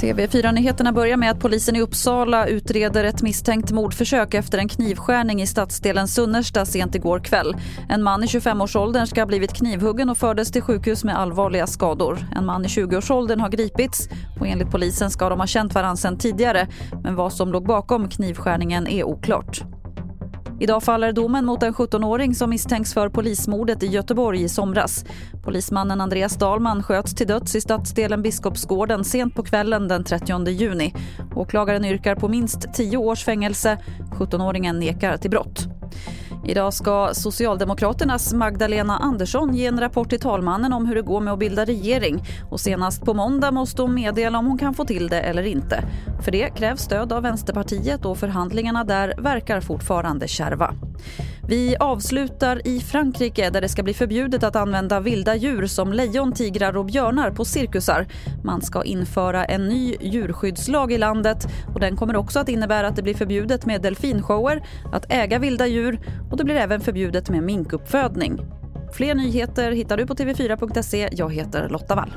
TV4-nyheterna börjar med att polisen i Uppsala utreder ett misstänkt mordförsök efter en knivskärning i stadsdelen Sunnersta sent igår kväll. En man i 25-årsåldern ska ha blivit knivhuggen och fördes till sjukhus med allvarliga skador. En man i 20-årsåldern har gripits och enligt polisen ska de ha känt varandra sedan tidigare. Men vad som låg bakom knivskärningen är oklart. Idag faller domen mot en 17-åring som misstänks för polismordet i Göteborg i somras. Polismannen Andreas Dahlman sköts till döds i stadsdelen Biskopsgården sent på kvällen den 30 juni. Åklagaren yrkar på minst 10 års fängelse. 17-åringen nekar till brott. Idag ska Socialdemokraternas Magdalena Andersson ge en rapport till talmannen om hur det går med att bilda regering. Och senast på måndag måste hon meddela om hon kan få till det eller inte. För det krävs stöd av Vänsterpartiet och förhandlingarna där verkar fortfarande kärva. Vi avslutar i Frankrike där det ska bli förbjudet att använda vilda djur som lejon, tigrar och björnar på cirkusar. Man ska införa en ny djurskyddslag i landet och den kommer också att innebära att det blir förbjudet med delfinshower, att äga vilda djur och det blir även förbjudet med minkuppfödning. Fler nyheter hittar du på tv4.se. Jag heter Lotta Wall.